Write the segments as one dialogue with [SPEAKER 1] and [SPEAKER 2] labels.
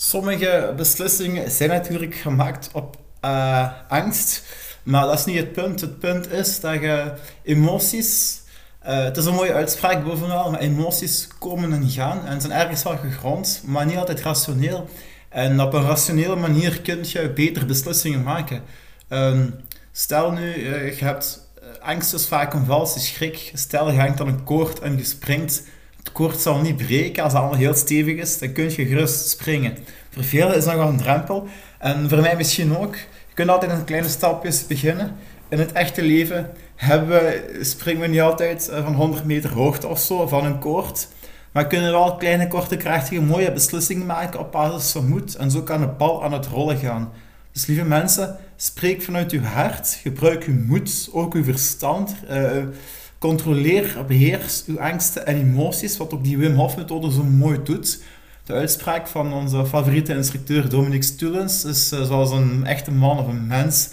[SPEAKER 1] Sommige beslissingen zijn natuurlijk gemaakt op uh, angst, maar dat is niet het punt. Het punt is dat je emoties, uh, het is een mooie uitspraak bovenal, maar emoties komen en gaan en zijn ergens wel gegrond, maar niet altijd rationeel. En op een rationele manier kun je betere beslissingen maken. Um, stel nu, uh, je hebt angst is vaak een valse schrik. Stel je hangt aan een koord en je springt het koord zal niet breken als het allemaal heel stevig is, dan kun je gerust springen. Voor velen is dat nog een drempel. En voor mij misschien ook. Je kunt altijd in kleine stapjes beginnen. In het echte leven hebben we, springen we niet altijd eh, van 100 meter hoogte of zo, van een koord. Maar we kunnen wel kleine, korte, krachtige, mooie beslissingen maken op basis van moed. En zo kan de bal aan het rollen gaan. Dus lieve mensen, spreek vanuit uw hart. Gebruik uw moed, ook uw verstand. Uh, Controleer, beheers uw angsten en emoties, wat ook die Wim Hof methode zo mooi doet. De uitspraak van onze favoriete instructeur Dominic Stulens is uh, zoals een echte man of een mens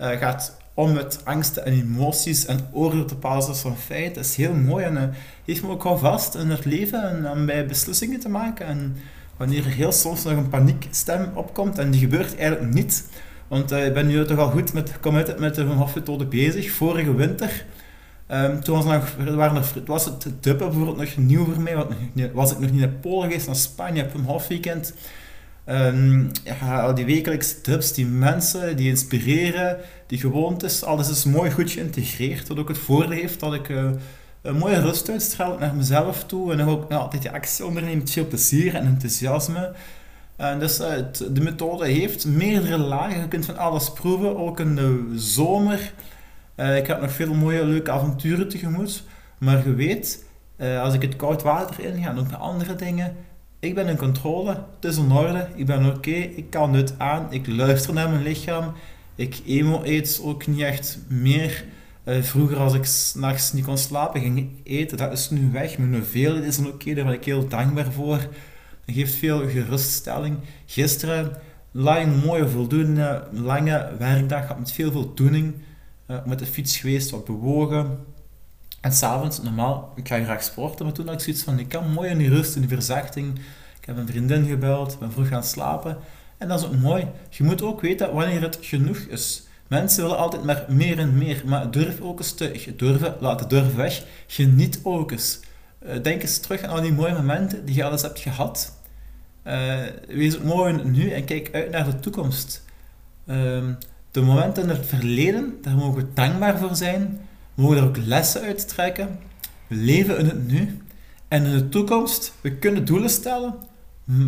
[SPEAKER 1] uh, gaat om met angsten en emoties en oordeelt op basis van feiten. Dat is heel mooi en uh, heeft me ook al vast in het leven en om bij beslissingen te maken. En wanneer er heel soms nog een paniekstem opkomt en die gebeurt eigenlijk niet, want ik ben nu toch al goed met, uit met de Wim Hof methode bezig. Vorige winter Um, toen was, nog, waren er, was het duppen bijvoorbeeld nog nieuw voor mij, want was ik nog niet naar Polen geweest, naar Spanje op een half weekend. Um, ja, die wekelijkse dubs, die mensen, die inspireren, die gewoontes, alles is mooi goed geïntegreerd. Wat ook het voordeel heeft dat ik uh, een mooie rust uitstraal naar mezelf toe en ook altijd die actie onderneem met veel plezier en enthousiasme. En dus het, de methode heeft meerdere lagen, je kunt van alles proeven, ook in de zomer uh, ik heb nog veel mooie, leuke avonturen tegemoet. Maar je weet, uh, als ik het koud water inga en ook met andere dingen, ik ben in controle, het is in orde, ik ben oké, ik kan dit aan, ik luister naar mijn lichaam. Ik emo eet ook niet echt meer. Uh, vroeger als ik s'nachts niet kon slapen, ging eten. Dat is nu weg. Mijn hoeveelheid is oké, daar ben ik heel dankbaar voor. Dat geeft veel geruststelling. Gisteren, lang mooie, voldoende, lange werkdag, met veel voldoening uh, met de fiets geweest, wat bewogen. En s'avonds, normaal, ik ga graag sporten, maar toen had ik zoiets van, ik kan mooi in die rust, in die verzachting. Ik heb een vriendin gebeld, ben vroeg gaan slapen. En dat is ook mooi. Je moet ook weten wanneer het genoeg is. Mensen willen altijd maar meer en meer, maar durf ook eens te durven, laat de durf weg. Geniet ook eens. Uh, denk eens terug aan al die mooie momenten die je alles hebt gehad. Uh, wees ook mooi nu en kijk uit naar de toekomst. Uh, de momenten in het verleden, daar mogen we dankbaar voor zijn. We mogen er ook lessen uit trekken. We leven in het nu. En in de toekomst, we kunnen doelen stellen.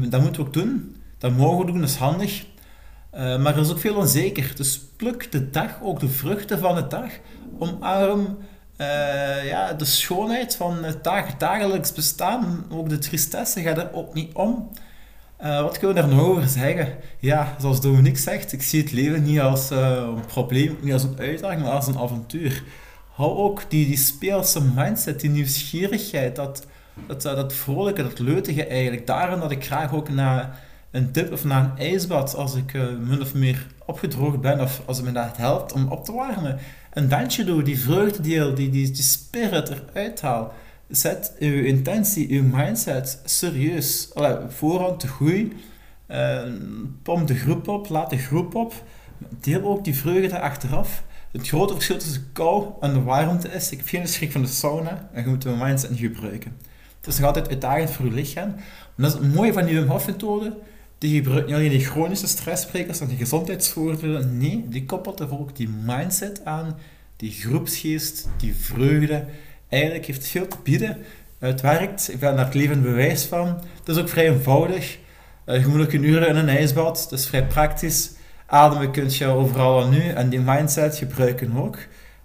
[SPEAKER 1] Dat moeten we ook doen. Dat mogen we doen, dat is handig. Uh, maar er is ook veel onzeker. Dus pluk de dag, ook de vruchten van de dag. Omarm uh, ja, de schoonheid van het dag, dagelijks bestaan. Ook de tristesse, ga er ook niet om. Uh, wat kunnen we daar nog over zeggen? Ja, zoals Dominique zegt, ik zie het leven niet als uh, een probleem, niet als een uitdaging, maar als een avontuur. Hou ook die, die speelse mindset, die nieuwsgierigheid, dat, dat, dat vrolijke, dat leutige eigenlijk. Daarom dat ik graag ook naar een dip of naar een ijsbad, als ik min of meer opgedroogd ben, of als het me helpt om op te warmen. Een dansje doen, die vreugdedeel, die, die, die spirit eruit haal. Zet uw intentie, uw mindset serieus Allee, voorhand te groei. Uh, pomp de groep op, laat de groep op. Deel ook die vreugde achteraf. Het grote verschil tussen kou en de warmte is, ik heb geen schrik van de sauna en je moet je mindset gebruiken. Het is nog altijd uitdagend voor je lichaam. Dat is het mooie van die Wim Hof methode. Die gebruikt niet alleen die chronische stresssprekers en die gezondheidsvoordelen. Nee, die koppelt er ook die mindset aan, die groepsgeest, die vreugde eigenlijk heeft veel te bieden. Het werkt, ik ben daar het levend bewijs van. Het is ook vrij eenvoudig. Uh, je moet ook een uur in een ijsbad, dat is vrij praktisch. Ademen kun je overal en nu en die mindset gebruiken ook.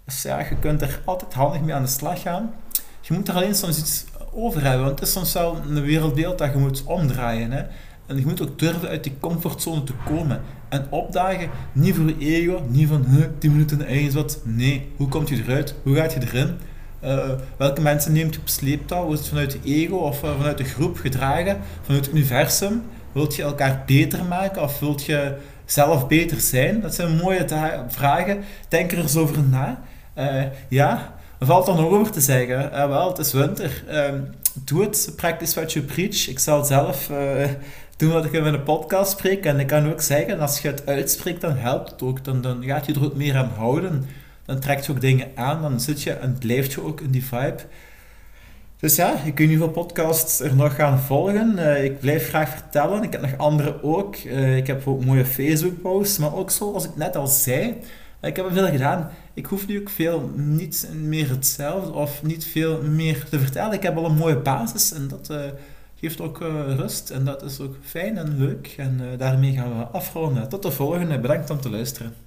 [SPEAKER 1] Dus ja, je kunt er altijd handig mee aan de slag gaan. Je moet er alleen soms iets over hebben, want het is soms wel een wereldbeeld dat je moet omdraaien. Hè. En je moet ook durven uit die comfortzone te komen. En opdagen, niet voor je ego, niet van 10 minuten in de ijsbad. Nee, hoe komt je eruit? Hoe gaat je erin? Uh, welke mensen neemt je op sleeptouw? Is het vanuit de ego of uh, vanuit de groep gedragen? Vanuit het universum? Wilt je elkaar beter maken of wilt je zelf beter zijn? Dat zijn mooie vragen. Denk er eens over na. Uh, ja, valt er nog over te zeggen? wel, het is winter. Ehm, doe het, practice what you preach. Ik zal zelf doen wat ik in mijn podcast spreek. En ik kan ook zeggen, als je het uitspreekt, dan helpt het ook. Dan, dan gaat je er ook meer aan houden. Dan trekt je ook dingen aan. Dan zit je en blijft je ook in die vibe. Dus ja, je kunt nu veel podcasts er nog gaan volgen. Uh, ik blijf graag vertellen. Ik heb nog andere ook. Uh, ik heb ook mooie Facebook-posts. Maar ook zoals ik net al zei, ik heb er veel gedaan. Ik hoef nu ook veel niet meer hetzelfde of niet veel meer te vertellen. Ik heb al een mooie basis en dat geeft ook rust. En dat is ook fijn en leuk. En daarmee gaan we afronden. Tot de volgende. Bedankt om te luisteren.